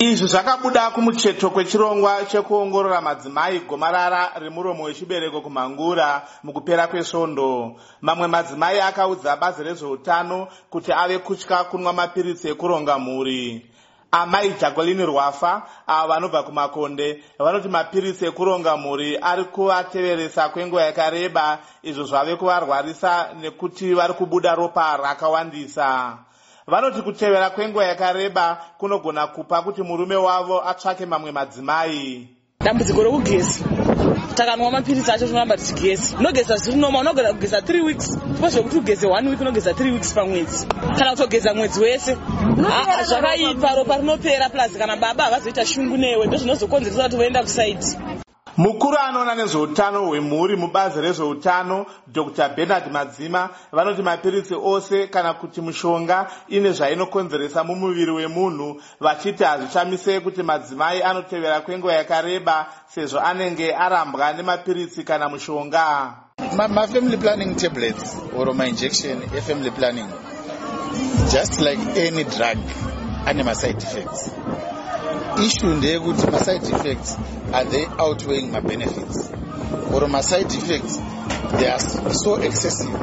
izvi zvakabuda kumucheto kwechirongwa chekuongorora madzimai gomarara remuromo wechibereko kumhangura mukupera kwesvondo mamwe madzimai akaudza bazi rezveutano kuti ave kutya kunwa mapiritsi ekuronga mhuri. Amai jacqueline rwafa avo vanobva kumakonde vanoti mapiritsi ekuronga mhuri ari kuvateveresa kwenguva yakareba. Izvo zvave kuvarwarisa nekuti vari kubuda ropa rakawandisa vanoti kutevera kwenguva yakareba kunogona kupa kuti murume wavo atsvake mamwe madzimai. Dambudziko rokugezi. Takanwa mapiritsi acho tinoramba tichigezi unogeza zvirinoma unogona kugeza 3 weeks. Tipozvekuti ugeze 1 week unogeza 3 weeks pamwedzi kana kutogeza mwedzi wese zvakaipa ropa rinopera plus kana baba havazoita shungu newe. Ndozvinozokonzeresa kuti voenda kusaiti mukuru anoona nezveutano hwemhuri mubazi rezveutano dr. Bernard madzima vanoti mapiritsi ose kana kuti mushonga ine zvainokonzeresa mumuviri wemunhu vachiti hazvichamisei kuti madzimai anotevera kwenguva yakareba sezvo anenge arambwa nemapiritsi kana mushonga. Mafamily planning tablets or mainjection efamily planning just like any drug ane maside effects issue ndeyekuti maside effects are they outweighing mabenefits or maside effects they are so excessive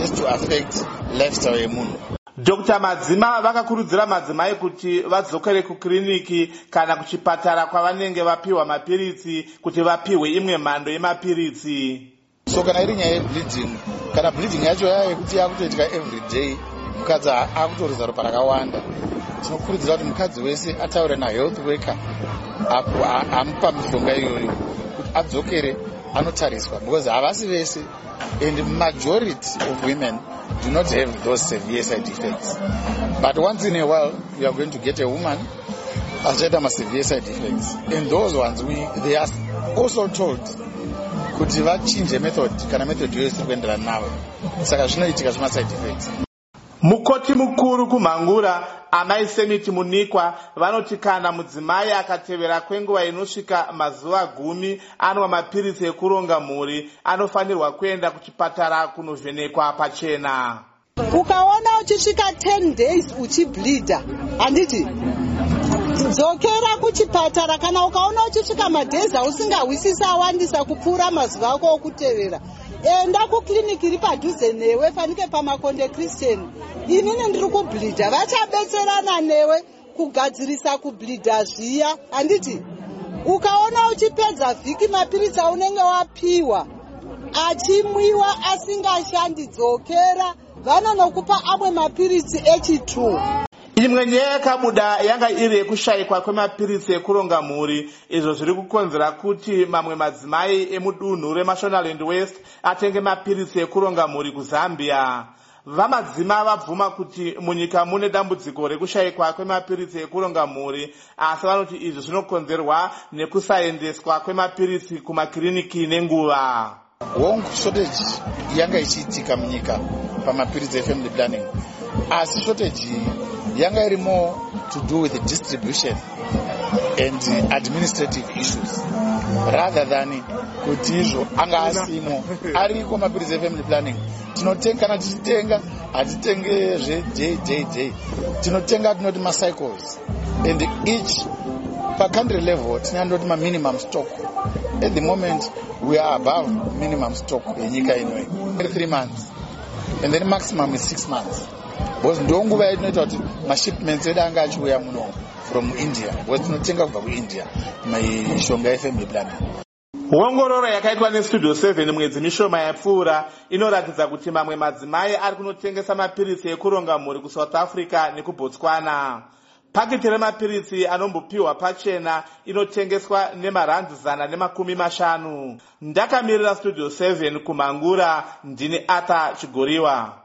as to affect lifestyle yemunhu. Dr. Madzima vakakurudzira madzimai kuti vadzokere kukiriniki kana kuchipatara kwavanenge vapiwa mapiritsi kuti vapiwe imwe mhando yemapiritsi. So kana iri nyaya yebleeding kana bleeding yacho yaya yekuti yakutoitika every day mukadzi akutoreza ropa rakawanda tinokurudzira kuti mukadzi wese ataure nahealth worker apo amupa mishonga iyoyo kuti adzokere anotariswa because havasi vese and majority of women do not have those severe side effects. But once in a while you are going to get a woman achaita masevere side effects. And those ones we, they are also told kuti vachinje method kana method yose kuenderana navo saka zvinoitika zvemaside effects mukoti mukuru kumhangura amai semiti munikwa vanoti kana mudzimai akatevera kwenguva inosvika mazuva gumi anwa mapiritsi ekuronga mhuri anofanirwa kuenda kuchipatara kunovhenekwa pachena. Ukaona uchisvika 10 days uchibleedha handiti dzokera kuchipatara. Kana ukaona uchisvika madhezi ausingawisisi awandisa kupfuura mazuva ako okutevera enda kukliniki iri padhuze newe panike pamakonde christian. Inini ndiri kubhlidha vachabetserana newe kugadzirisa kubhlidha zviya. Handiti ukaona uchipedza vhiki mapiritsi aunenge wapiwa achimwiwa asingashandi dzokera vanonokupa amwe mapiritsi echitu imwe nyaya yakabuda yanga iri yekushayikwa kwemapiritsi ekuronga mhuri. Izvo zviri kukonzera kuti mamwe madzimai emudunhu remashonaland west atenge mapiritsi ekuronga mhuri kuzambia. Vamadzima vabvuma kuti munyika mune dambudziko rekushayikwa kwemapiritsi ekuronga mhuri asi vanoti izvi zvinokonzerwa nekusaendeswa kwemapiritsi kumakiriniki nenguva. Wong shortage yanga ichiitika munyika pamapiritsi efamily planning asi shortage iyi yanga iri more to do with the distribution and administrative issues rather than kuti izvo anga asimo ariko mapiritsi efamily planning. Tinotenga kana tichitenga hatitenge zvejjj tinotenga tinoti macycles and each pacountry level tinandoti maminimum stock. At the moment we are above minimum stock yenyika inoyi three months and then maximum is six months because ndo nguva yatinoita kuti mashipments edu anga achiuya muno from india. Because tinotenga kubva kuindia mishonga yefamily planning ongororo yakaitwa nestudio 7 mwedzi mishoma yapfuura inoratidza kuti mamwe madzimai ari kunotengesa mapiritsi ekuronga mhuri kusouth africa nekubotswana. Paketi remapiritsi anombopiwa pachena inotengeswa nemarandi zana nemakumi mashanu. Ndakamirira studio 7 kumhangura ndini arthur chigoriwa